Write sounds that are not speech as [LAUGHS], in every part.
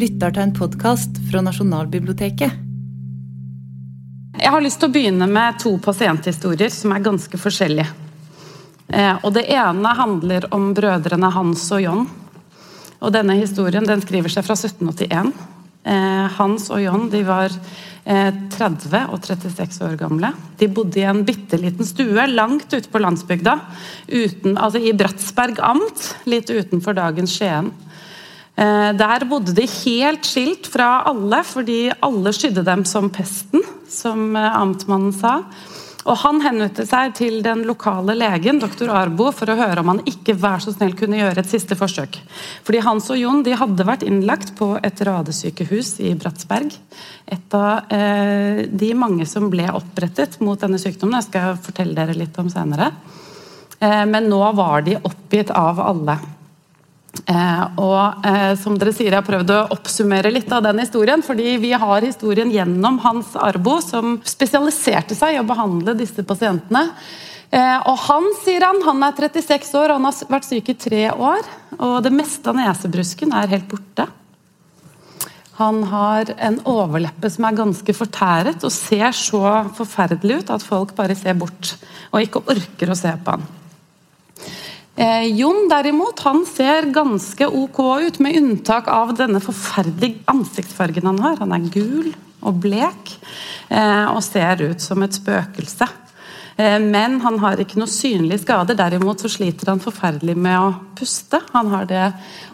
lytter til en podkast fra Nasjonalbiblioteket. Jeg har lyst til å begynne med to pasienthistorier som er ganske forskjellige. Eh, og Det ene handler om brødrene Hans og John. Og Denne historien den skriver seg fra 1781. Eh, Hans og John de var 30 eh, og 36 år gamle. De bodde i en bitte liten stue langt ute på landsbygda. Uten, altså I Bratsberg amt, litt utenfor dagens Skien. Eh, der bodde de helt skilt fra alle, fordi alle skydde dem som pesten, som amtmannen sa. Og Han henvendte seg til den lokale legen doktor Arbo, for å høre om han ikke vær så snill kunne gjøre et siste forsøk. Fordi Hans og Jon de hadde vært innlagt på et radesykehus i Bratsberg. Et av eh, de mange som ble opprettet mot denne sykdommen. Jeg skal fortelle dere litt om senere. Eh, men nå var de oppgitt av alle. Eh, og eh, som dere sier, Jeg har prøvd å oppsummere litt av den historien, fordi vi har historien gjennom Hans Arbo, som spesialiserte seg i å behandle disse pasientene. Eh, og Han sier han, han er 36 år, og han har vært syk i tre år. og Det meste av nesebrusken er helt borte. Han har en overleppe som er ganske fortæret og ser så forferdelig ut at folk bare ser bort og ikke orker å se på han. Eh, Jon derimot, han ser ganske ok ut, med unntak av denne forferdelige ansiktsfargen han har. Han er gul og blek eh, og ser ut som et spøkelse. Eh, men han har ikke noe synlige skader. Derimot så sliter han forferdelig med å puste. Han har det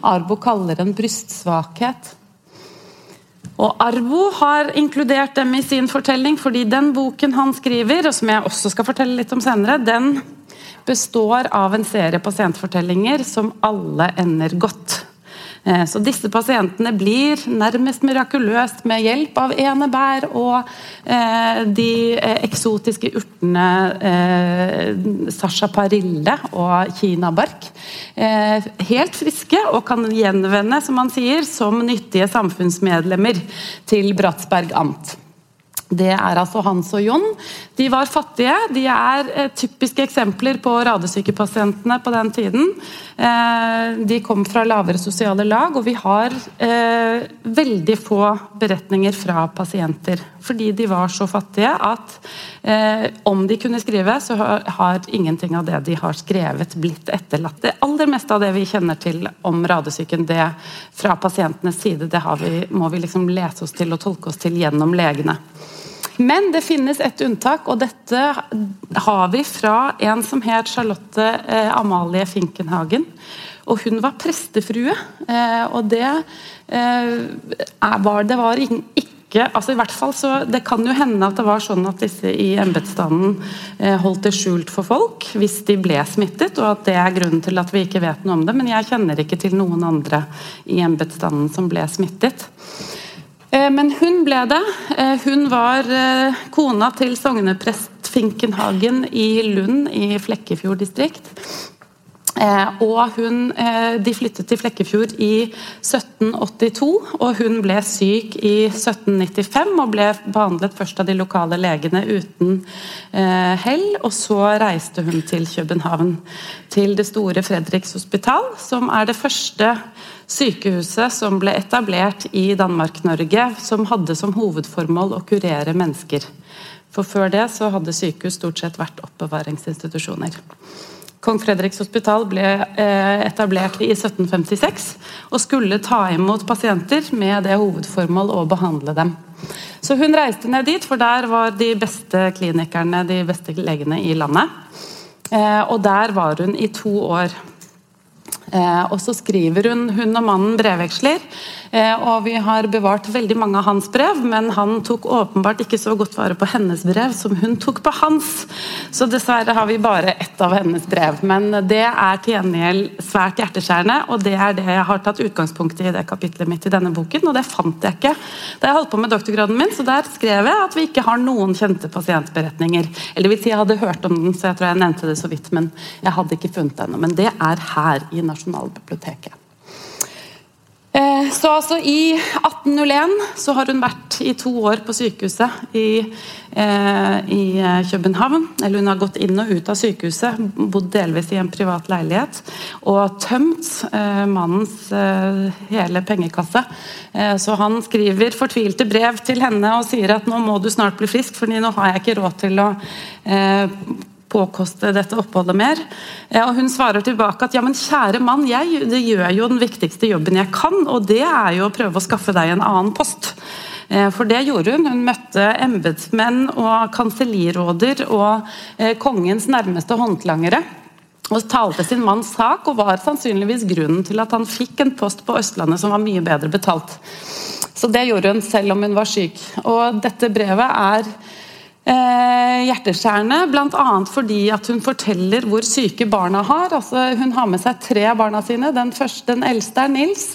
Arbo kaller en brystsvakhet. Og Arbo har inkludert dem i sin fortelling, fordi den boken han skriver, og som jeg også skal fortelle litt om senere, den består av en serie pasientfortellinger som alle ender godt. Eh, så disse pasientene blir nærmest mirakuløst med hjelp av enebær og eh, de eh, eksotiske urtene eh, sarsaparille og kinabark. Helt friske og kan gjenvende, som man sier, som nyttige samfunnsmedlemmer til Bratsberg amt. Det er altså Hans og Jon. De var fattige. De er eh, typiske eksempler på radesykepasientene på den tiden. Eh, de kom fra lavere sosiale lag, og vi har eh, veldig få beretninger fra pasienter. Fordi de var så fattige at om de kunne skrive, så har, ingenting av det de har skrevet, blitt etterlatt. Det aller meste av det vi kjenner til om radesyken, det fra pasientenes side, det vi, må vi liksom lese oss til og tolke oss til gjennom legene. Men det finnes et unntak, og dette har vi fra en som het Charlotte eh, Amalie Finkenhagen. Og hun var prestefrue. Eh, og det eh, var, det var ikke altså i hvert fall så Det kan jo hende at det var sånn at disse i embetsstanden holdt det skjult for folk hvis de ble smittet, og at det er grunnen til at vi ikke vet noe om det. Men jeg kjenner ikke til noen andre i embetsstanden som ble smittet. Eh, men hun ble det. Eh, hun var eh, kona til sogneprest Finkenhagen i Lund i Flekkefjord distrikt. Og hun, De flyttet til Flekkefjord i 1782, og hun ble syk i 1795 og ble behandlet først av de lokale legene uten hell. og Så reiste hun til København, til det store Fredriks hospital, som er det første sykehuset som ble etablert i Danmark-Norge, som hadde som hovedformål å kurere mennesker. For Før det så hadde sykehus stort sett vært oppbevaringsinstitusjoner. Kong Fredriks hospital ble eh, etablert i 1756 og skulle ta imot pasienter med det hovedformål å behandle dem. Så Hun reiste ned dit, for der var de beste klinikerne, de beste legene i landet. Eh, og Der var hun i to år. Eh, og så skriver hun hun og mannen brevveksler. Eh, og vi har bevart veldig mange av hans brev, men han tok åpenbart ikke så godt vare på hennes brev som hun tok på hans. Så dessverre har vi bare ett av hennes brev. Men det er til gjengjeld svært hjerteskjærende, og det er det jeg har tatt utgangspunkt i i det kapitlet mitt i denne boken, og det fant jeg ikke da jeg holdt på med doktorgraden min, så der skrev jeg at vi ikke har noen kjente pasientberetninger. Eller vil si jeg hadde hørt om den, så jeg tror jeg nevnte det så vidt, men jeg hadde ikke funnet den. Men det er her i Nasjonalbiblioteket. Eh, Så altså I 1801 så har hun vært i to år på sykehuset i, eh, i København. Eller hun har gått inn og ut av sykehuset, bodd delvis i en privat leilighet. Og tømt eh, mannens eh, hele pengekasse. Eh, så han skriver fortvilte brev til henne og sier at nå må du snart bli frisk, for nå har jeg ikke råd til å eh, påkoste dette oppholdet mer. Eh, og Hun svarer tilbake at ja, men kjære mann, jeg gjør jo den viktigste jobben jeg kan, og det er jo å prøve å skaffe deg en annen post. Eh, for det gjorde hun. Hun møtte embetsmenn og kanselliråder og eh, kongens nærmeste håndlangere. Og talte sin manns sak, og var sannsynligvis grunnen til at han fikk en post på Østlandet som var mye bedre betalt. Så det gjorde hun selv om hun var syk. Og dette brevet er hjerteskjærende, bl.a. fordi at hun forteller hvor syke barna har. Altså, hun har med seg tre av barna sine. Den, første, den eldste er Nils.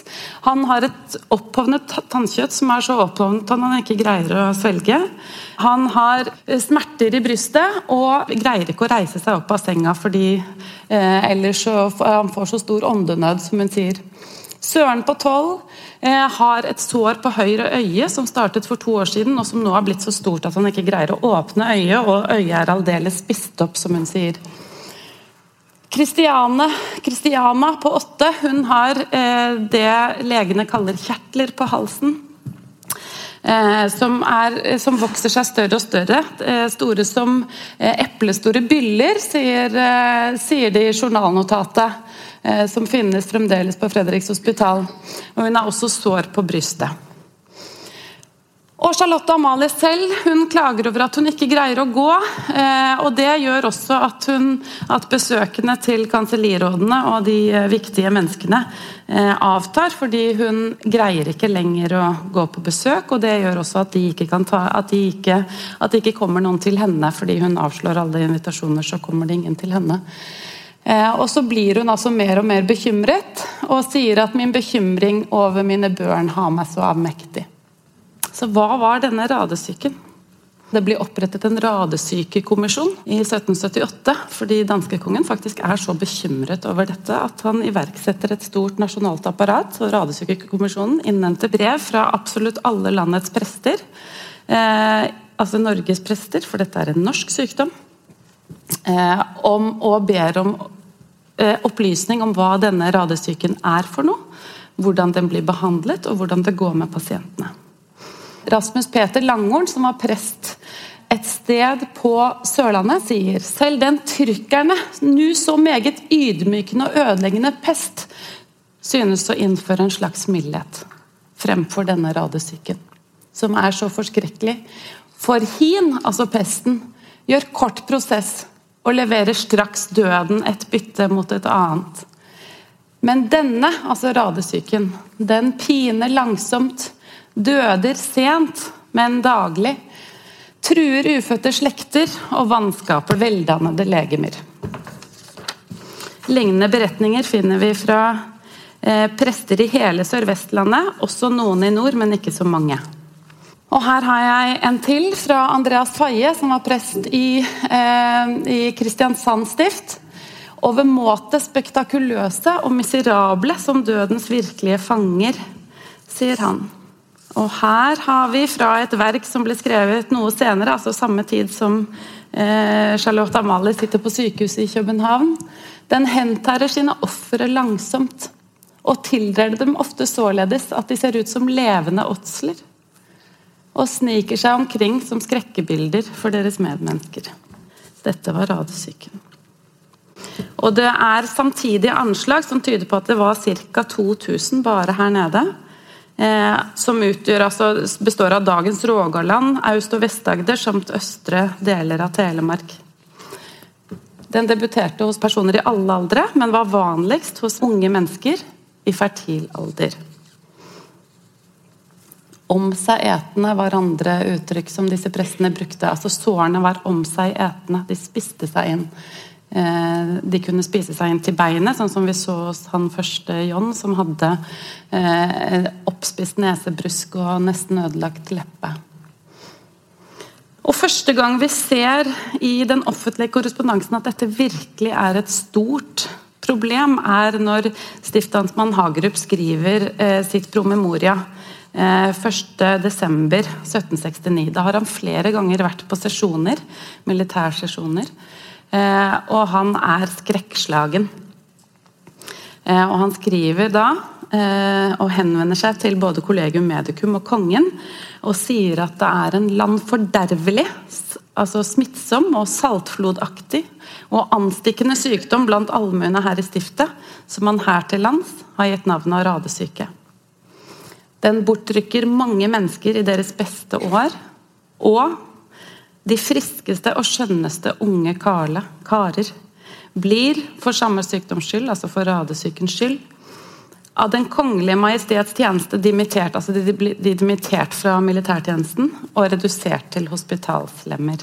Han har et opphovnet tannkjøtt som er så opphovnet at han ikke greier å svelge. Han har smerter i brystet og greier ikke å reise seg opp av senga fordi eh, ellers så, han får så stor åndenød, som hun sier. Søren på tolv eh, har et sår på høyre øye som startet for to år siden, og som nå har blitt så stort at han ikke greier å åpne øyet, og øyet er aldeles spist opp, som hun sier. Kristiane, Kristiana på åtte hun har eh, det legene kaller kjertler på halsen. Eh, som, er, som, vokser seg større og større. Eh, store som eh, eplestore byller, sier, eh, sier de i journalnotatet. Eh, som finnes fremdeles på Fredriks hospital. Og hun har også sår på brystet. Og Charlotte Amalie selv hun klager over at hun ikke greier å gå. Eh, og Det gjør også at, hun, at besøkene til kansellirådene og de eh, viktige menneskene avtar, fordi hun greier ikke lenger å gå på besøk. og Det gjør også at, de ikke ta, at, de ikke, at det ikke kommer noen til henne fordi hun avslår alle invitasjoner. så kommer det ingen til henne. Eh, og så blir hun altså mer og mer bekymret, og sier at min bekymring over mine børn har meg så avmektig. Så hva var denne radesyken? Det blir opprettet en radesykekommisjon i 1778 fordi danskekongen faktisk er så bekymret over dette at han iverksetter et stort nasjonalt apparat. og Radesykekommisjonen innhenter brev fra absolutt alle landets prester. Eh, altså Norges prester, for dette er en norsk sykdom om, og ber om eh, opplysning om hva denne radesyken er for noe, hvordan den blir behandlet og hvordan det går med pasientene. Rasmus Peter Langhorn, som var prest et sted på Sørlandet, sier selv den trykkerne, nu så meget ydmykende og ødeleggende pest, synes å innføre en slags mildhet fremfor denne radesyken, som er så forskrekkelig. For hin, altså pesten, gjør kort prosess og leverer straks døden et bytte mot et annet. Men denne, altså radesyken, den piner langsomt, døder sent, men daglig. Truer ufødte slekter og vanskaper veldannede legemer. Lignende beretninger finner vi fra eh, prester i hele Sør-Vestlandet, også noen i nord, men ikke så mange. Og her har jeg en til fra Andreas Faye, som var prest i, eh, i Kristiansand stift. Overmåte spektakuløse og miserable som dødens virkelige fanger, sier han. Og her har vi fra et verk som ble skrevet noe senere, altså samme tid som eh, Charlotte Amalie sitter på sykehuset i København. Den hentærer sine ofre langsomt, og tildeler dem ofte således at de ser ut som levende åtsler og sniker seg omkring som skrekkebilder for deres medmennesker. Dette var radesyken. Og Det er samtidig anslag som tyder på at det var ca. 2000 bare her nede. Eh, som utgjør, altså, består av dagens Rogaland, Aust- og Vest-Agder samt østre deler av Telemark. Den debuterte hos personer i alle aldre, men var vanligst hos unge mennesker i fertil alder. Om seg etende var andre uttrykk som disse prestene brukte. Altså Sårene var om seg etende. De spiste seg inn. Eh, de kunne spise seg inn til beinet, sånn som vi så hos han første John, som hadde eh, oppspist nesebrusk og nesten ødelagt leppe. Og Første gang vi ser i den offentlige korrespondansen at dette virkelig er et stort problem er når stiftamtmann Hagerup skriver eh, sitt promemoria 1.12.1769. Da har han flere ganger vært på sesjoner, militærsesjoner, eh, og han er skrekkslagen. Eh, og han skriver da eh, og henvender seg til både kollegium medicum og kongen og sier at det er en landfordervelig, altså smittsom og saltflodaktig og anstikkende sykdom blant allmuene her i stiftet, som man her til lands har gitt navnet av radesyke. Den bortrykker mange mennesker i deres beste år, og de friskeste og skjønneste unge karle, karer blir for samme sykdoms skyld, altså for radesykens skyld, av Den kongelige majestets tjeneste dimittert, altså de, de, dimittert fra militærtjenesten og redusert til hospitalslemmer.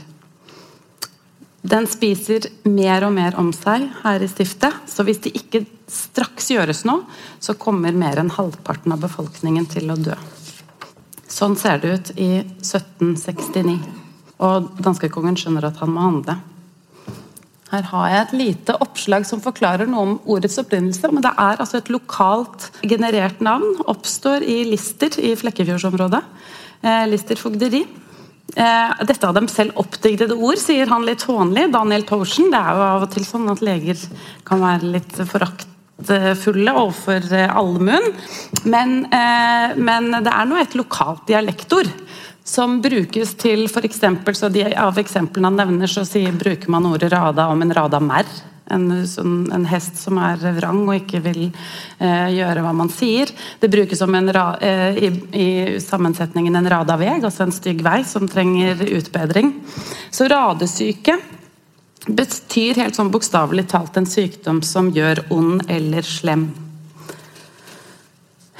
Den spiser mer og mer om seg her i stiftet, så hvis det ikke straks gjøres noe, så kommer mer enn halvparten av befolkningen til å dø. Sånn ser det ut i 1769. Og danskekongen skjønner at han må handle. Her har jeg et lite oppslag som forklarer noe om ordets opprinnelse. men Det er altså et lokalt generert navn. Oppstår i Lister i Flekkefjordsområdet. Eh, Lister fogderi. Eh, dette av dem selv oppdigdede ord, sier han litt hånlig. Daniel Torsen. Det er jo av og til sånn at leger kan være litt foraktfulle overfor eh, allmuen. Men, eh, men det er nå et lokalt dialektord som brukes til f.eks. Av eksemplene han nevner, så sier, bruker man ordet rada om en rada merr. En, sånn, en, hest som er vrang og ikke vil eh, gjøre hva man sier. Det brukes som en ra, eh, i, i, sammensetningen en radaveg, altså en stygg vei som trenger utbedring. Så radesyke betyr helt sånn bokstavelig talt en sykdom som gjør ond eller slem.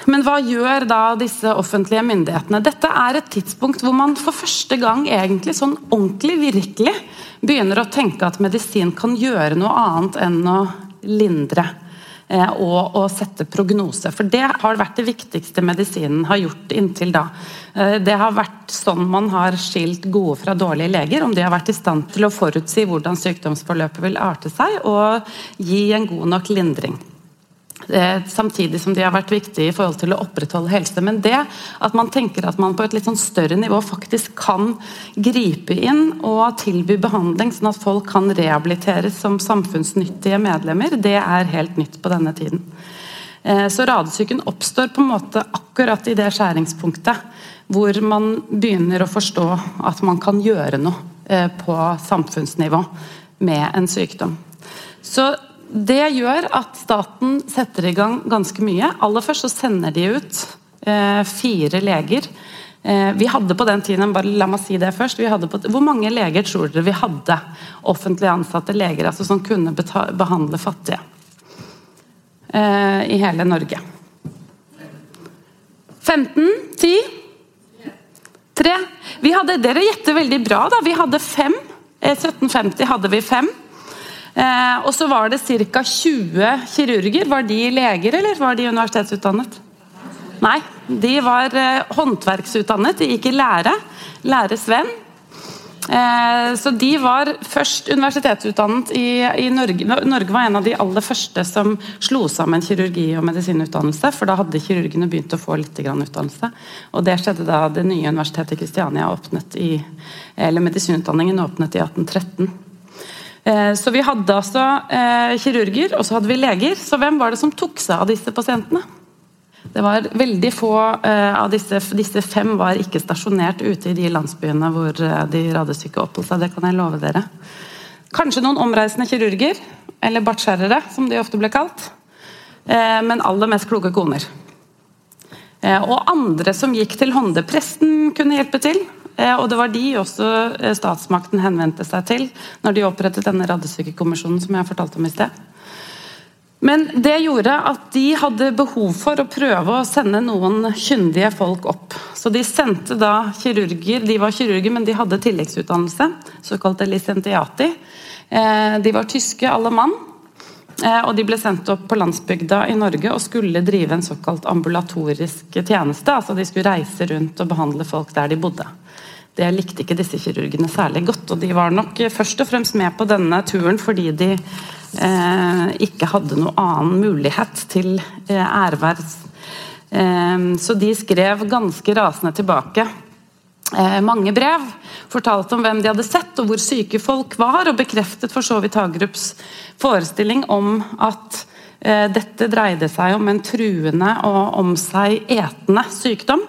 Men hva gjør da disse offentlige myndighetene? Dette er et tidspunkt hvor man for første gang egentlig sånn ordentlig, virkelig begynner å tenke at medisin kan gjøre noe annet enn å lindre eh, og å sette prognose. For det har vært det viktigste medisinen har gjort inntil da. Eh, det har vært sånn man har skilt gode fra dårlige leger, om de har vært i stand til å forutsi hvordan sykdomsforløpet vil arte seg og gi en god nok lindring. Eh, samtidig som de har vært viktige i forhold til å opprettholde helse. Men det at man tenker at man på et litt sånn større nivå faktisk kan gripe inn og tilby behandling, sånn at folk kan rehabiliteres som samfunnsnyttige medlemmer, det er helt nytt på denne tiden. Eh, så radesyken oppstår på en måte akkurat i det skjæringspunktet hvor man begynner å forstå at man kan gjøre noe eh, på samfunnsnivå med en sykdom. Så det gjør at staten setter i gang ganske mye. Aller først så sender de ut eh, fire leger. Eh, vi hadde på den tiden, bare la meg si det først, på, Hvor mange leger tror dere vi hadde? Offentlig ansatte leger altså som kunne behandle fattige. Eh, I hele Norge. 15? 10? 3? Vi hadde, dere gjetter veldig bra. da, Vi hadde fem. I 1750 hadde vi fem. Eh, og så var det ca. 20 kirurger. Var de leger, eller var de universitetsutdannet? Nei, de var eh, håndverksutdannet. De gikk i lære. Læresvenn. Eh, så de var først universitetsutdannet i, i Norge. Norge var en av de aller første som slo sammen kirurgi og medisinutdannelse, for da hadde kirurgene begynt å få litt utdannelse. Og det skjedde da det nye universitetet i Kristiania åpnet i Eller medisinutdanningen åpnet i 1813. Eh, så vi hadde altså eh, kirurger, og så hadde vi leger. Så hvem var det som tok seg av disse pasientene? Det var veldig få eh, av disse, disse fem var ikke stasjonert ute i de landsbyene hvor de radesyke oppholdt seg, det kan jeg love dere. Kanskje noen omreisende kirurger, eller bartskjærere, som de ofte ble kalt. Men aller mest kloke koner. Og andre som gikk til hånde. Presten kunne hjelpe til. Eh, og det var de også eh, statsmakten henvendte seg til når de opprettet denne radiosykekommisjonen som jeg fortalte om i sted. Men det gjorde at de hadde behov for å prøve å sende noen kyndige folk opp. Så de sendte da kirurger, de var kirurger, men de hadde tilleggsutdannelse, såkalte licentiati. Eh, de var tyske, alle mann. Og de ble sendt opp på landsbygda i Norge og skulle drive en såkalt ambulatorisk tjeneste. altså De skulle reise rundt og behandle folk der de bodde. Det likte ikke disse kirurgene særlig godt, og de var nok først og fremst med på denne turen fordi de eh, ikke hadde noen annen mulighet til eh, ærvær. Eh, så de skrev ganske rasende tilbake eh, mange brev. Fortalte om hvem de hadde sett og hvor syke folk var, og bekreftet for så vidt Hagerups forestilling om at eh, dette dreide seg om en truende og om seg etende sykdom.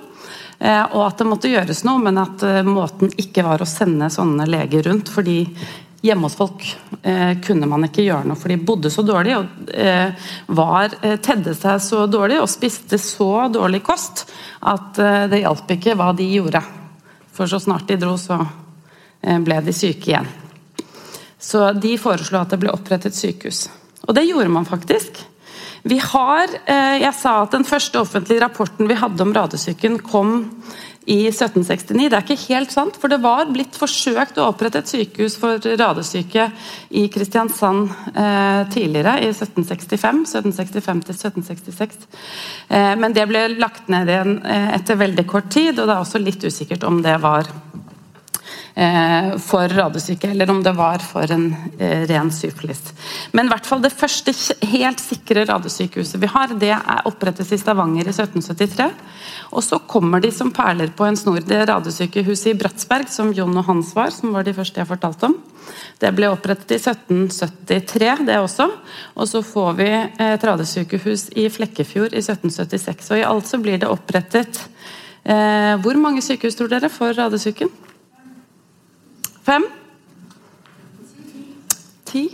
Eh, og at det måtte gjøres noe, men at eh, måten ikke var å sende sånne leger rundt. fordi Hjemme hos folk eh, kunne man ikke gjøre noe, for de bodde så dårlig og eh, var, eh, tedde seg så dårlig og spiste så dårlig kost at eh, det hjalp ikke hva de gjorde. For så snart de dro, så ble de syke igjen. Så de foreslo at det ble opprettet sykehus. Og det gjorde man faktisk. Vi har, eh, jeg sa at Den første offentlige rapporten vi hadde om radesyken, kom i 1769. Det er ikke helt sant, for det var blitt forsøkt å opprette et sykehus for radesyke i Kristiansand eh, tidligere, i 1765. 1765 til 1766. Eh, men det ble lagt ned igjen eh, etter veldig kort tid, og det er også litt usikkert om det var for radesyke, eller om det var for en eh, ren syfilis. Men i hvert fall det første helt sikre radesykehuset vi har, det er opprettes i Stavanger i 1773. Og så kommer de som perler på en snor. Det radesykehuset i Bratsberg, som Jon og Hans var, som var de første jeg fortalte om. Det ble opprettet i 1773, det også. Og så får vi et radesykehus i Flekkefjord i 1776. Og i alt så blir det opprettet eh, Hvor mange sykehus tror dere for radesyken? Fem? Ti?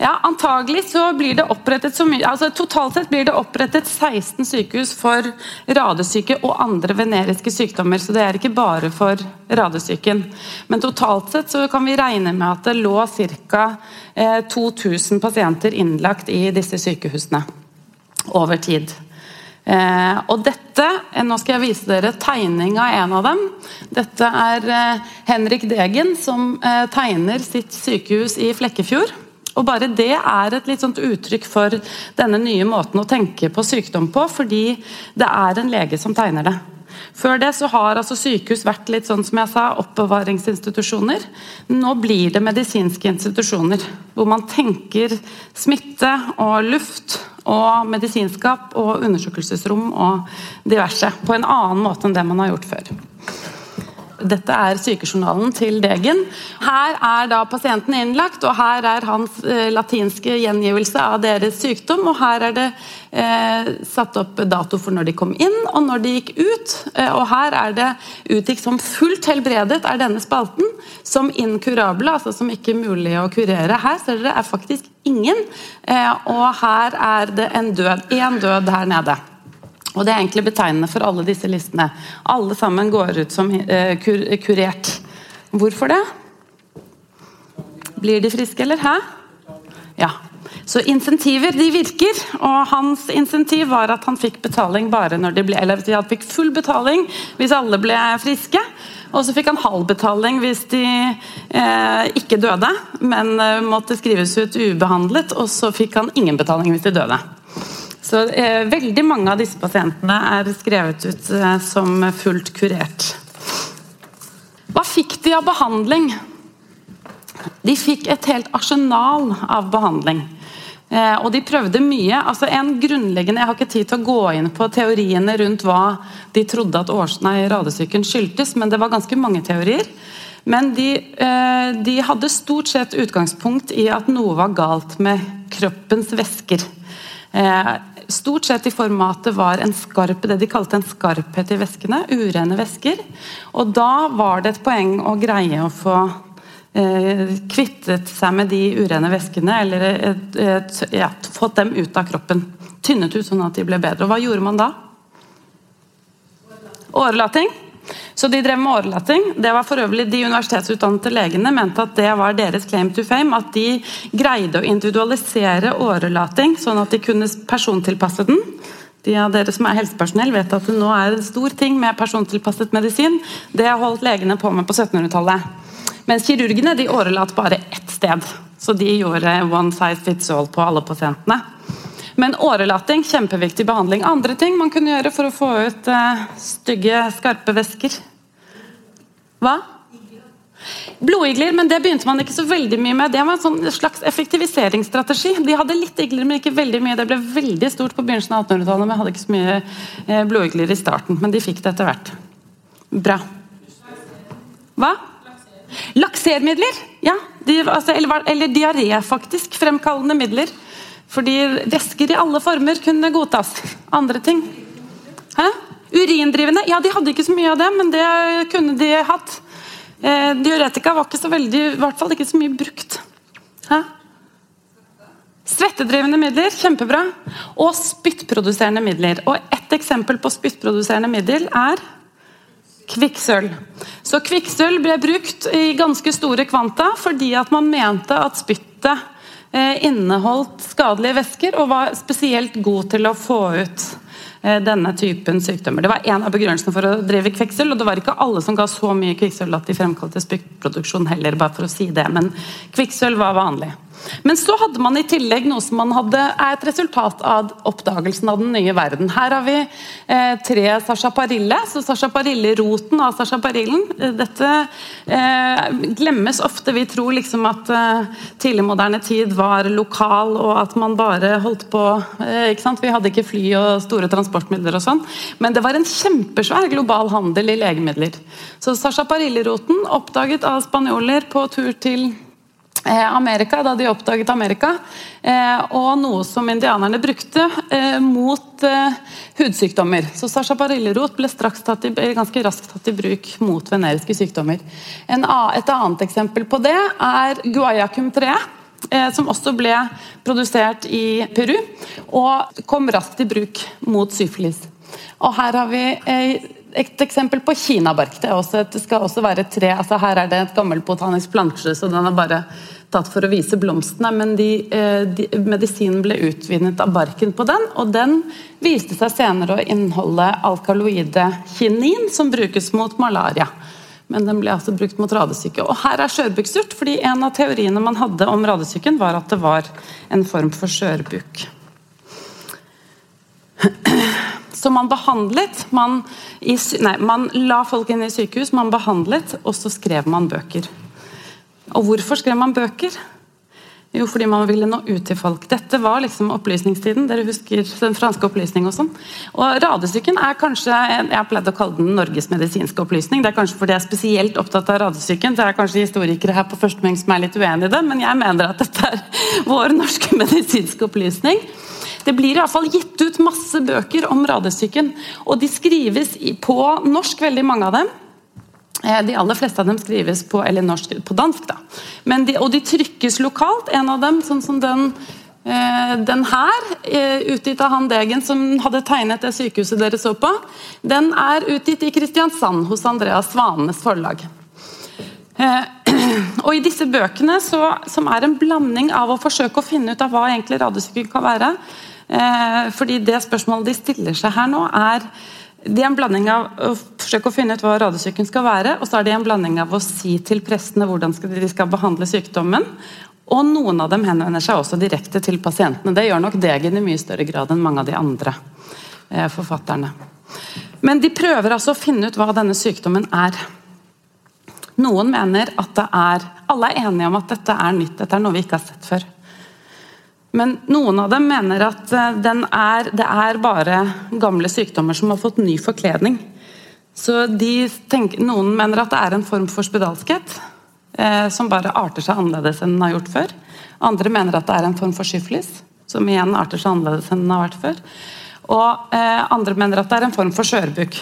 Ja, antagelig så blir det opprettet så mye altså Totalt sett blir det opprettet 16 sykehus for radesyke og andre veneriske sykdommer. Så det er ikke bare for radesyken. Men totalt sett så kan vi regne med at det lå ca. 2000 pasienter innlagt i disse sykehusene over tid. Eh, og dette, eh, Nå skal jeg vise dere tegning av en av dem. Dette er eh, Henrik Degen som eh, tegner sitt sykehus i Flekkefjord. Og Bare det er et litt sånt uttrykk for denne nye måten å tenke på sykdom på, fordi det er en lege som tegner det. Før det så har altså sykehus vært litt sånn som jeg sa, oppbevaringsinstitusjoner. Nå blir det medisinske institusjoner, hvor man tenker smitte og luft og medisinskap og undersøkelsesrom og diverse på en annen måte enn det man har gjort før. Dette er sykejournalen til Degen. Her er da pasienten innlagt, og her er hans eh, latinske gjengivelse av deres sykdom. Og her er det eh, satt opp dato for når de kom inn, og når de gikk ut. Eh, og her er det utgikk som fullt helbredet, er denne spalten. Som inkurable, altså som ikke mulig å kurere. Her ser dere er faktisk ingen, eh, og her er det en død. Én død her nede. Og Det er egentlig betegnende for alle disse listene. Alle sammen går ut som uh, kur kurert. Hvorfor det? Blir de friske, eller? Hæ? Ja. Så insentiver de virker, og hans insentiv var at han fikk betaling bare når de ble Eller han fikk full betaling hvis alle ble friske. Og så fikk han halv betaling hvis de eh, ikke døde, men eh, måtte skrives ut ubehandlet. Og så fikk han ingen betaling hvis de døde. Så eh, Veldig mange av disse pasientene er skrevet ut eh, som fullt kurert. Hva fikk de av behandling? De fikk et helt arsenal av behandling. Eh, og de prøvde mye. altså en grunnleggende, Jeg har ikke tid til å gå inn på teoriene rundt hva de trodde at års, nei, radesyken skyldtes, men det var ganske mange teorier. Men de, eh, de hadde stort sett utgangspunkt i at noe var galt med kroppens væsker. Stort sett i formatet var en skarp, det de kalte en skarphet i væskene. Urene væsker. Og da var det et poeng å greie å få eh, kvittet seg med de urene væskene, eller et, et, ja, fått dem ut av kroppen. Tynnet ut sånn at de ble bedre. Og hva gjorde man da? Årelating. Så de drev med årelating. Det var for øvrig De universitetsutdannede legene mente at det var deres claim to fame. At de greide å individualisere årelating, sånn at de kunne persontilpasse den. De av dere som er helsepersonell vet at det nå er en stor ting med persontilpasset medisin. Det holdt legene på med på 1700-tallet. Mens kirurgene de årelat bare ett sted. Så de gjorde one size fits all på alle pasientene. Men årelating, kjempeviktig behandling. Andre ting man kunne gjøre for å få ut uh, stygge, skarpe væsker? Hva? Blodigler, men det begynte man ikke så veldig mye med. Det var en sånn slags effektiviseringsstrategi. De hadde litt igler, men ikke veldig mye. Det ble veldig stort på begynnelsen av 1800-tallet, men hadde ikke så mye eh, blodigler i starten. Men de fikk det etter hvert. Bra. Hva? Laksermidler. Ja, de, altså, eller, eller diaré, faktisk. Fremkallende midler. Fordi væsker i alle former kunne godtas. Andre ting? Hæ? Urindrivende? Ja, de hadde ikke så mye av det, men det kunne de hatt. Eh, diuretika var ikke så veldig, i hvert fall ikke så mye brukt. Hæ? Svettedrivende midler, kjempebra. Og spyttproduserende midler. Og Ett eksempel på spyttproduserende middel er kvikksølv. Så Kvikksølv ble brukt i ganske store kvanta fordi at man mente at spyttet inneholdt skadelige væsker og var spesielt god til å få ut Eh, denne typen sykdommer. Det var en av begrunnelsene for å drive kvikksølv, og det var ikke alle som ga så mye kvikksølv at de fremkalte spyttproduksjon heller, bare for å si det, men kvikksølv var vanlig. Men så hadde man i tillegg noe som hadde, er et resultat av oppdagelsen av den nye verden. Her har vi eh, tre sarsaparille. så Sarsaparilleroten av sarsaparillen. Parillen. dette eh, glemmes ofte. Vi tror liksom at eh, tidlig moderne tid var lokal, og at man bare holdt på eh, ikke sant? Vi hadde ikke fly og store transportmidler og sånn. Men det var en kjempesvær global handel i legemidler. Så sarsaparilleroten, oppdaget av spanjoler på tur til Eh, Amerika, da de oppdaget Amerika, eh, og noe som indianerne brukte eh, mot hudsykdommer. Så sarsaparillerot ble i, ganske raskt tatt i bruk mot veneriske sykdommer. et annet eksempel på det er guayacum-treet. Som også ble produsert i Peru og kom raskt i bruk mot syfilis. Og her har vi et eksempel på kinabark. Det, skal også være tre. altså Her er det et gammel botanisk plansje, så den er bare tatt for å vise blomstene. Men de, eh, de, medisinen ble utvinnet av barken på den, og den viste seg senere å inneholde alkaloide kinin, som brukes mot malaria. Men den ble altså brukt mot radesyke. Og her er skjørbukksurt, fordi en av teoriene man hadde om radesyken, var at det var en form for skjørbuk. Så man behandlet man, i, nei, man la folk inn i sykehus, man behandlet, og så skrev man bøker. Og hvorfor skrev man bøker? Jo, fordi man ville nå ut til folk. Dette var liksom opplysningstiden. Dere husker den franske opplysning og sånn. Og Radesyken er kanskje Jeg har pleid å kalle den Norges medisinske opplysning. Det er kanskje fordi jeg er spesielt opptatt av radesyken. Det er kanskje historikere her på første som er litt uenig i det, men jeg mener at dette er [LAUGHS] vår norske medisinske opplysning. Det blir i hvert fall gitt ut masse bøker om radestykken. og de skrives på norsk, veldig mange av dem. Eh, de aller fleste av dem skrives på, norsk, på dansk, da. De, og de trykkes lokalt. En av dem, sånn som den, eh, den her, eh, utgitt av han Degen som hadde tegnet det sykehuset dere så på, den er utgitt i Kristiansand hos Andreas Svanes forlag. Og i disse bøkene, så, som er en blanding av å forsøke å finne ut av hva egentlig radiosyke kan være, Eh, fordi det spørsmålet de stiller seg her nå, er det er en blanding av å forsøke å finne ut hva radesyken skal være, og så er det en blanding av å si til prestene hvordan de skal behandle sykdommen. Og noen av dem henvender seg også direkte til pasientene. Det gjør nok Degen i mye større grad enn mange av de andre eh, forfatterne. Men de prøver altså å finne ut hva denne sykdommen er. Noen mener at det er Alle er enige om at dette er nytt, dette er noe vi ikke har sett før. Men noen av dem mener at eh, er, det er bare gamle sykdommer som har fått ny forkledning. Så tenker, Noen mener at det er en form for spedalskhet eh, som bare arter seg annerledes enn den har gjort før. Andre mener at det er en form for syflis, som igjen arter seg annerledes enn den har vært før. Og eh, andre mener at det er en form for skjørbuk,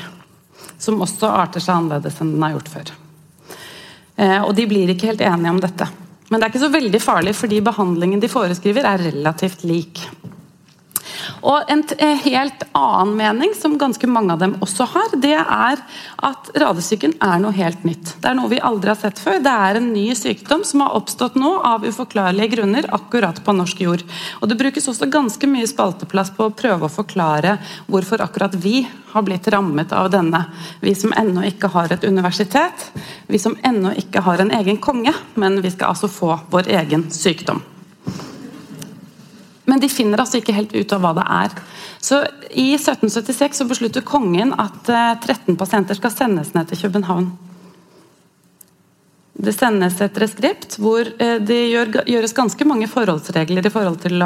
som også arter seg annerledes enn den har gjort før. Eh, og de blir ikke helt enige om dette. Men det er ikke så veldig farlig, fordi behandlingen de foreskriver er relativt lik. Og En helt annen mening, som ganske mange av dem også har, det er at radesyken er noe helt nytt. Det er noe vi aldri har sett før. Det er en ny sykdom som har oppstått nå av uforklarlige grunner akkurat på norsk jord. Og Det brukes også ganske mye spalteplass på å prøve å forklare hvorfor akkurat vi har blitt rammet av denne. Vi som ennå ikke har et universitet, vi som ennå ikke har en egen konge, men vi skal altså få vår egen sykdom. Men de finner altså ikke helt ut av hva det er. Så I 1776 så beslutter kongen at 13 eh, pasienter skal sendes ned til København. Det sendes et reskript hvor eh, det gjør, gjøres ganske mange forholdsregler i forhold til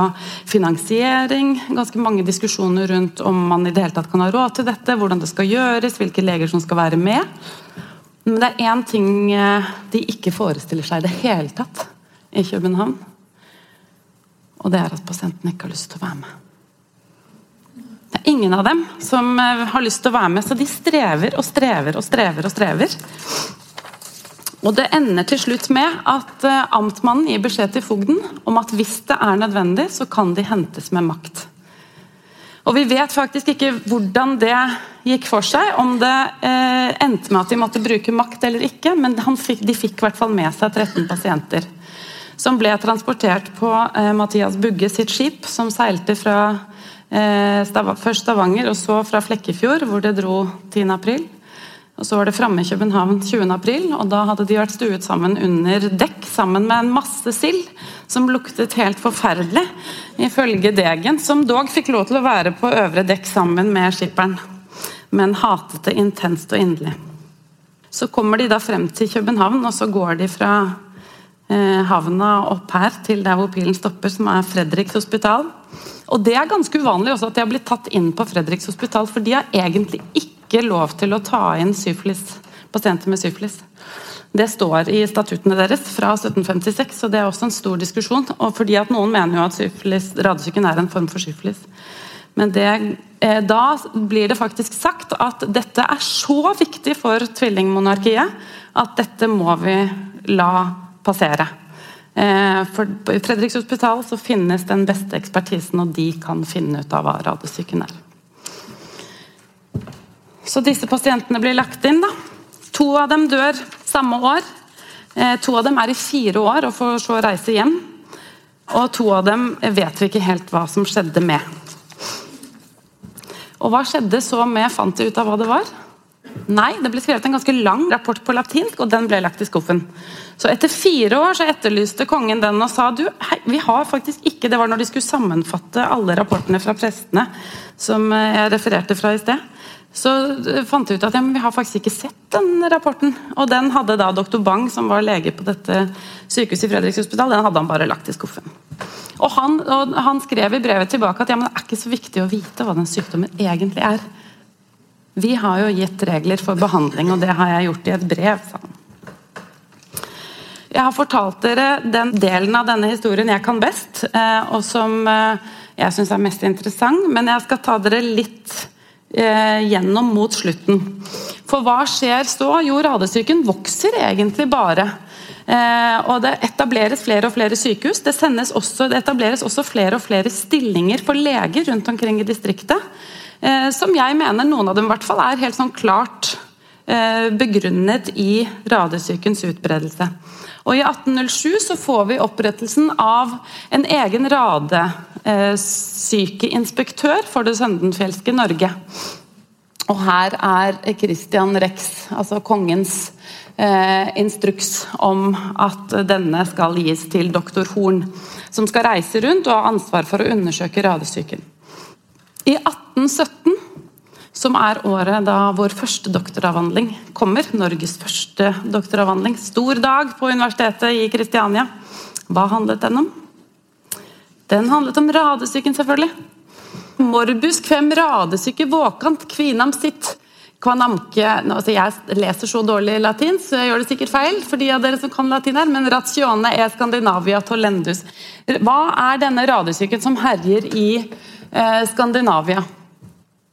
finansiering, ganske mange diskusjoner rundt om man i det hele tatt kan ha råd til dette, hvordan det skal gjøres, hvilke leger som skal være med. Men det er én ting eh, de ikke forestiller seg i det hele tatt i København. Og det er at pasienten ikke har lyst til å være med. Det er ingen av dem som eh, har lyst til å være med, så de strever og strever og strever. og strever. Og Det ender til slutt med at uh, amtmannen gir beskjed til fogden om at hvis det er nødvendig, så kan de hentes med makt. Og Vi vet faktisk ikke hvordan det gikk for seg, om det eh, endte med at de måtte bruke makt eller ikke, men fikk, de fikk i hvert fall med seg 13 pasienter. Som ble transportert på uh, Mathias Bugge sitt skip, som seilte fra Stav først Stavanger og så fra Flekkefjord, hvor det dro 10. april. Og Så var det framme i København 20.4, og da hadde de vært stuet sammen under dekk sammen med en masse sild som luktet helt forferdelig, ifølge Degen, som dog fikk lov til å være på øvre dekk sammen med skipperen, men hatet det intenst og inderlig. Så kommer de da frem til København, og så går de fra eh, havna opp her til der hvor pilen stopper, som er Fredriks hospital. Og Det er ganske uvanlig også at de har blitt tatt inn på Fredriks hospital, for de har egentlig ikke lov til å ta inn syfilis, pasienter med syfilis. Det står i statuttene deres fra 1756, og det er også en stor diskusjon. og fordi at Noen mener jo at radesyken er en form for syfilis. Men det, eh, da blir det faktisk sagt at dette er så viktig for tvillingmonarkiet at dette må vi la passere. Eh, for I Fredriks hospital så finnes den beste ekspertisen, og de kan finne ut av hva radiosyken er. Så disse pasientene blir lagt inn. da. To av dem dør samme år. Eh, to av dem er i fire år og får så reise hjem. Og to av dem vet vi ikke helt hva som skjedde med. Og hva skjedde så med Fant de ut av hva det var? Nei, det ble skrevet en ganske lang rapport på latinsk, og den ble lagt i skuffen. Så etter fire år så etterlyste kongen den og sa du, hei, vi har faktisk ikke Det var når de skulle sammenfatte alle rapportene fra prestene som eh, jeg refererte fra i sted så fant de ut at ja, vi har faktisk ikke sett den rapporten. Og den hadde da doktor Bang, som var lege på dette sykehuset i Fredriks hospital, den hadde han bare lagt i skuffen. Og han, og han skrev i brevet tilbake at ja, det er ikke så viktig å vite hva den sykdommen egentlig er. Vi har jo gitt regler for behandling, og det har jeg gjort i et brev. Sånn. Jeg har fortalt dere den delen av denne historien jeg kan best, eh, og som eh, jeg syns er mest interessant, men jeg skal ta dere litt eh, gjennom mot slutten. For hva skjer så? Jo, radesyken vokser egentlig bare. Og Det etableres flere og flere sykehus. Det, også, det, etableres også flere og flere stillinger for leger rundt omkring i distriktet. Eh, som jeg mener noen av dem i hvert fall er helt sånn klart eh, begrunnet i radesykens utbredelse. Og I 1807 så får vi opprettelsen av en egen radesykeinspektør for det søndenfjelske Norge. Og her er Christian Rex, altså kongens eh, instruks om at denne skal gis til doktor Horn, som skal reise rundt og ha ansvar for å undersøke radesyken. I 1817 som er året da vår første doktoravhandling kommer. Norges første doktoravhandling. Stor dag på Universitetet i Kristiania. Hva handlet den om? Den handlet om radesyken, selvfølgelig. Morbus kvem radesyke våkant kvinam sitt. Kvanamke altså Jeg leser så dårlig latin, så jeg gjør det sikkert feil. for de av dere som kan latin her, Men ratione e Scandinavia tolendus. Hva er denne radesyken som herjer i eh, Skandinavia?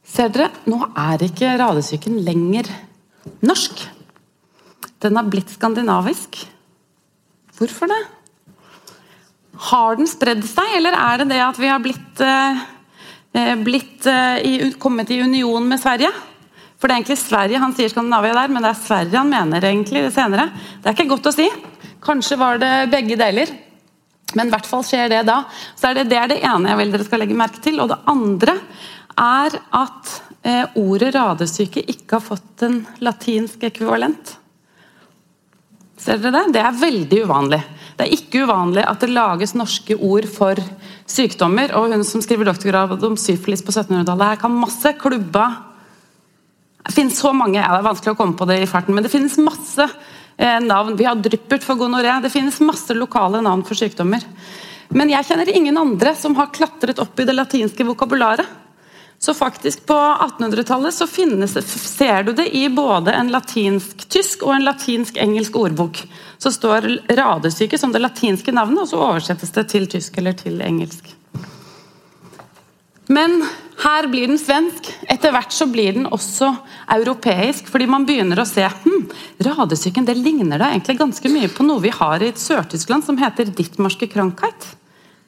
Ser dere, nå er ikke radesyken lenger norsk. Den har blitt skandinavisk. Hvorfor det? Har den spredd seg, eller er det det at vi har blitt, eh, eh blitt eh, i, kommet i union med Sverige? For det er egentlig Sverige han sier Skandinavia der, men det er Sverige han mener egentlig senere. Det er ikke godt å si. Kanskje var det begge deler. Men i hvert fall skjer det da. Så er det, det er det ene jeg vil dere skal legge merke til. Og det andre er at eh, ordet radesyke ikke har fått en latinsk ekvivalent. Ser dere det? Det er veldig uvanlig. Det er ikke uvanlig at det lages norske ord for sykdommer. Og hun som skriver doktorgrad om syfilis på 1700-tallet, her kan masse klubba Det finnes så mange, ja, det er vanskelig å komme på det i farten, men det finnes masse eh, navn. Vi har dryppert for gonoré. Det finnes masse lokale navn for sykdommer. Men jeg kjenner ingen andre som har klatret opp i det latinske vokabularet. Så faktisk På 1800-tallet så finnes, ser du det i både en latinsk-tysk og en latinsk-engelsk ordbok. Så står radesyke som det latinske navnet, og så oversettes det til tysk eller til engelsk. Men her blir den svensk. Etter hvert så blir den også europeisk, fordi man begynner å se hm, radesyken det ligner da egentlig ganske mye på noe vi har i Sør-Tyskland som heter Dittmarske Krankheit.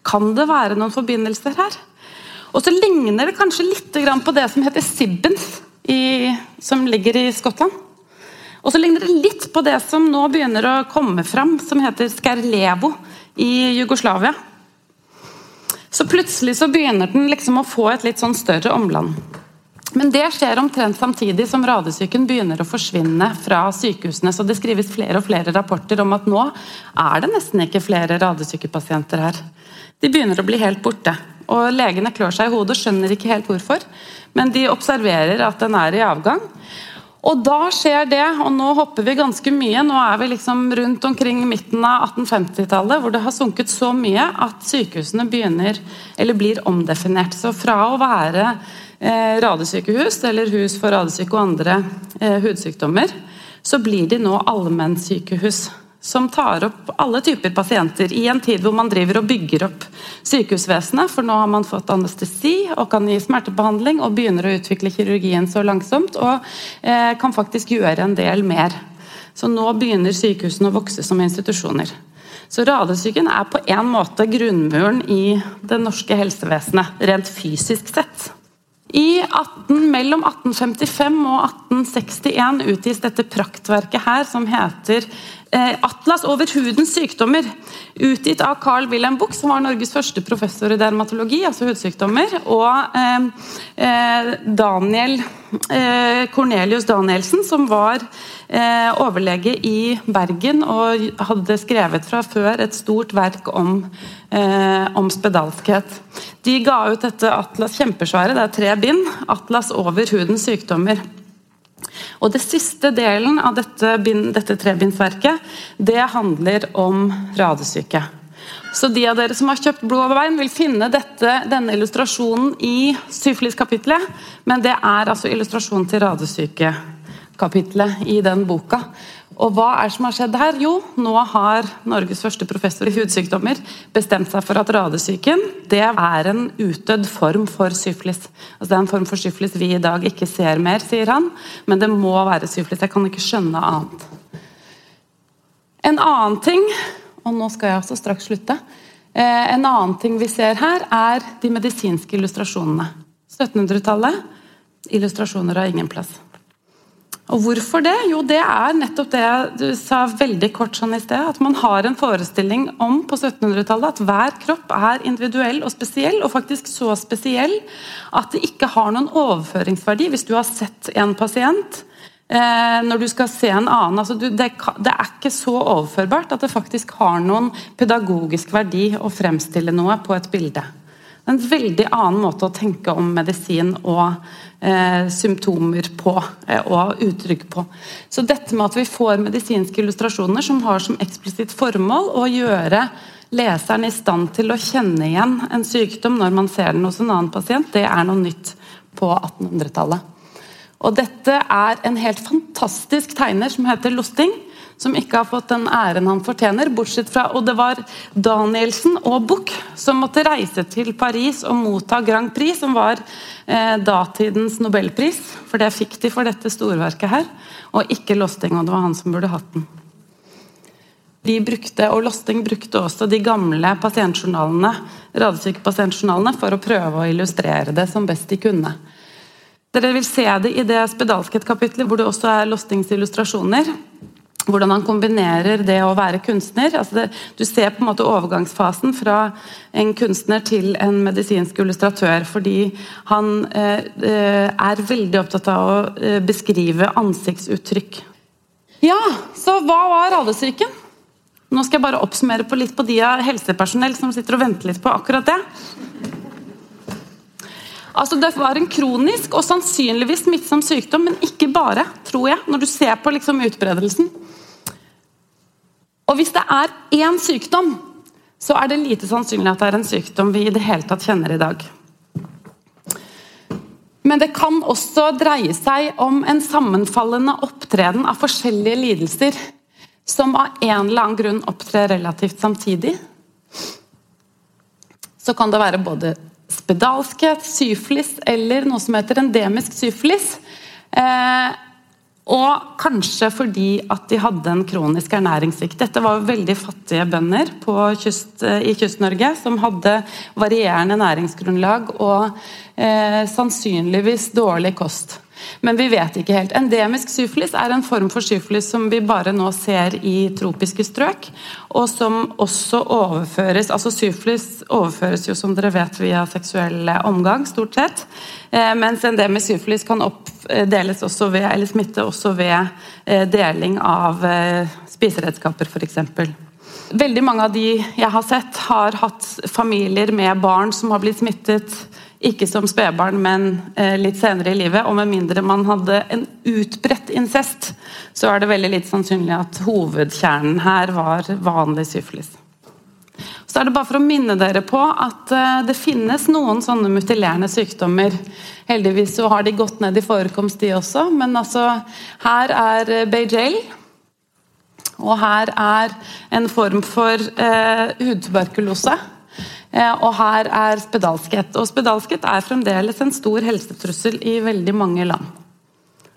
Kan det være noen forbindelser her? Og så ligner det kanskje litt på det som heter Sibbens, som ligger i Skottland. Og så ligner det litt på det som nå begynner å komme fram, som heter Skerlevo i Jugoslavia. Så plutselig så begynner den liksom å få et litt sånn større omland. Men det skjer omtrent samtidig som radesyken begynner å forsvinne fra sykehusene. Så det skrives flere og flere rapporter om at nå er det nesten ikke flere radesykepasienter her. De begynner å bli helt borte. Og legene klør seg i hodet og skjønner ikke helt hvorfor. Men de observerer at den er i avgang. Og da skjer det, og nå hopper vi ganske mye. Nå er vi liksom rundt omkring midten av 1850-tallet, hvor det har sunket så mye at sykehusene begynner, eller blir omdefinert. Så fra å være eh, radesykehus, eller hus for radesyke og andre eh, hudsykdommer, så blir de nå allmennsykehus som tar opp alle typer pasienter i en tid hvor man driver og bygger opp sykehusvesenet. For nå har man fått anestesi og kan gi smertebehandling og begynner å utvikle kirurgien så langsomt og eh, kan faktisk gjøre en del mer. Så nå begynner sykehusene å vokse som institusjoner. Så Radesyken er på en måte grunnmuren i det norske helsevesenet, rent fysisk sett. I 18, mellom 1855 og 1861 utgis dette praktverket her som heter Atlas over hudens sykdommer, utgitt av Carl Wilhelm Buch, som var Norges første professor i dermatologi, altså hudsykdommer, og eh, eh Daniel eh, Cornelius Danielsen, som var eh, overlege i Bergen og hadde skrevet fra før et stort verk om, eh, om spedalskhet. De ga ut dette Atlas kjempesvære, det er tre bind, Atlas over hudens sykdommer. Og det siste delen av dette, dette trebindsverket, det handler om radesyke. Så de av dere som har kjøpt Blod over veien, vil finne dette, denne illustrasjonen i syfilis-kapitlet, men det er altså illustrasjonen til radesykekapitlet i den boka. Og hva er det som har skjedd her? Jo, nå har Norges første professor i hudsykdommer bestemt seg for at radesyken det er en utdødd form for syflis. Altså det er en form for syflis vi i dag ikke ser mer, sier han, men det må være syflis. Jeg kan ikke skjønne annet. En annen ting, og nå skal jeg også straks slutte eh, En annen ting vi ser her, er de medisinske illustrasjonene. 1700-tallet. Illustrasjoner har ingen plass. Og Hvorfor det? Jo, det er nettopp det du sa veldig kort sånn i sted. At man har en forestilling om på 1700-tallet at hver kropp er individuell og spesiell. Og faktisk så spesiell at det ikke har noen overføringsverdi hvis du har sett en pasient. Eh, når du skal se en annen altså det, det, er ikke så overførbart at det faktisk har noen pedagogisk verdi å fremstille noe på et bilde. En veldig annen måte å tenke om medisin og eh, symptomer på eh, og uttrykk på. Så dette med at vi får medisinske illustrasjoner som har som eksplisitt formål å gjøre leseren i stand til å kjenne igjen en sykdom når man ser den hos en annen pasient, det er noe nytt på 1800-tallet. Og Dette er en helt fantastisk tegner som heter Losting som ikke har fått den æren han fortjener. bortsett fra, Og det var Danielsen og Buch som måtte reise til Paris og motta Grand Prix, som var eh, datidens nobelpris. For det fikk de for dette storverket her, og ikke Losting. Og det var han som burde hatt den. De brukte, og Losting brukte også de gamle pasientjournalene radiosykepasientjournalene for å prøve å illustrere det som best de kunne. Dere vil se det i det spedalskhet-kapitlet, hvor det også er Lostings illustrasjoner hvordan han kombinerer det å være kunstner. Altså det, du ser på en måte overgangsfasen fra en kunstner til en medisinsk illustratør. Fordi han eh, eh, er veldig opptatt av å eh, beskrive ansiktsuttrykk. Ja, så hva var radesyken? Nå skal jeg bare oppsummere på litt på de av helsepersonell som sitter og venter litt på akkurat det. Altså Det var en kronisk og sannsynligvis smittsom sykdom, men ikke bare, tror jeg, når du ser på liksom utbredelsen. Og hvis det er én sykdom, så er det lite sannsynlig at det er en sykdom vi i det hele tatt kjenner i dag. Men det kan også dreie seg om en sammenfallende opptreden av forskjellige lidelser som av en eller annen grunn opptrer relativt samtidig. Så kan det være både spedalskhet, syflis eller noe som heter endemisk syflis. Eh, og kanskje fordi at de hadde en kronisk ernæringssvikt. Dette var veldig fattige bønder kyst, eh, i Kyst-Norge som hadde varierende næringsgrunnlag og eh, sannsynligvis dårlig kost. Men vi vet ikke helt. Endemisk syfilis er en form for syfilis som vi bare nå ser i tropiske strøk, og som også overføres altså Syfilis overføres jo som dere vet via seksuell omgang, stort sett. Eh, mens endemisk syfilis kan oppdeles også ved, eller smitte også ved eh, deling av eh, spiseredskaper, f.eks. Veldig mange av de jeg har sett, har hatt familier med barn som har blitt smittet ikke som spedbarn, men eh, litt senere i livet. Og med mindre man hadde en utbredt incest, så er det veldig litt sannsynlig at hovedkjernen her var vanlig syfilis. Så er det bare for å minne dere på at eh, det finnes noen sånne mutilerende sykdommer. Heldigvis så har de gått ned i forekomst, de også. Men altså, her er Beijel. Og her er en form for eh, hudtuberkulose. Eh, og her er spedalskhet. Og spedalskhet er fremdeles en stor helsetrussel i veldig mange land.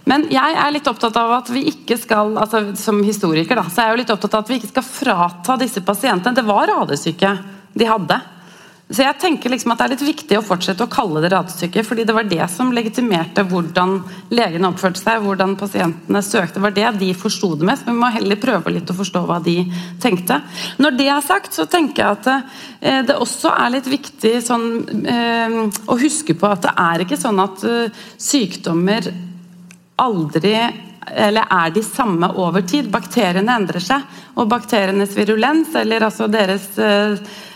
Men jeg er litt opptatt av at vi ikke skal altså som historiker da, så er jeg jo litt opptatt av at vi ikke skal frata disse pasientene Det var radesyke de hadde. Så jeg tenker liksom at Det er litt viktig å fortsette å kalle det ratestykke, fordi det var det som legitimerte hvordan legene oppførte seg, hvordan pasientene søkte. Var det de forsto det mest. Så vi må heller prøve litt å forstå hva de tenkte. Når det er sagt, så tenker jeg at eh, det også er litt viktig sånn, eh, å huske på at det er ikke sånn at eh, sykdommer aldri eller er de samme over tid. Bakteriene endrer seg, og bakterienes virulens, eller altså deres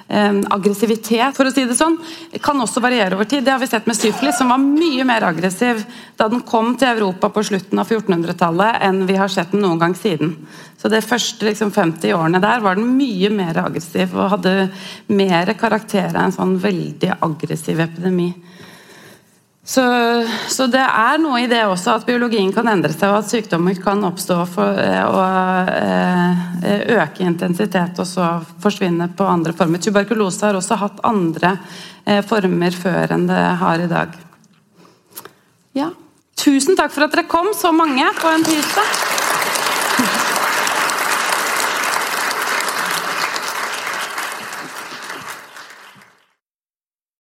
aggressivitet, for å si det sånn, kan også variere over tid. Det har vi sett med syfilis, som var mye mer aggressiv da den kom til Europa på slutten av 1400-tallet, enn vi har sett den noen gang siden. Så De første liksom, 50 årene der var den mye mer aggressiv og hadde mer karakter av en sånn veldig aggressiv epidemi. Så, så, det er noe i det også at biologien kan endre seg, og at sykdommer kan oppstå for, eh, og eh, øke intensitet og så forsvinne på andre former. Tuberkulose har også hatt andre eh, former før enn det har i dag. Ja. Tusen takk for at dere kom, så mange, på en tirsdag.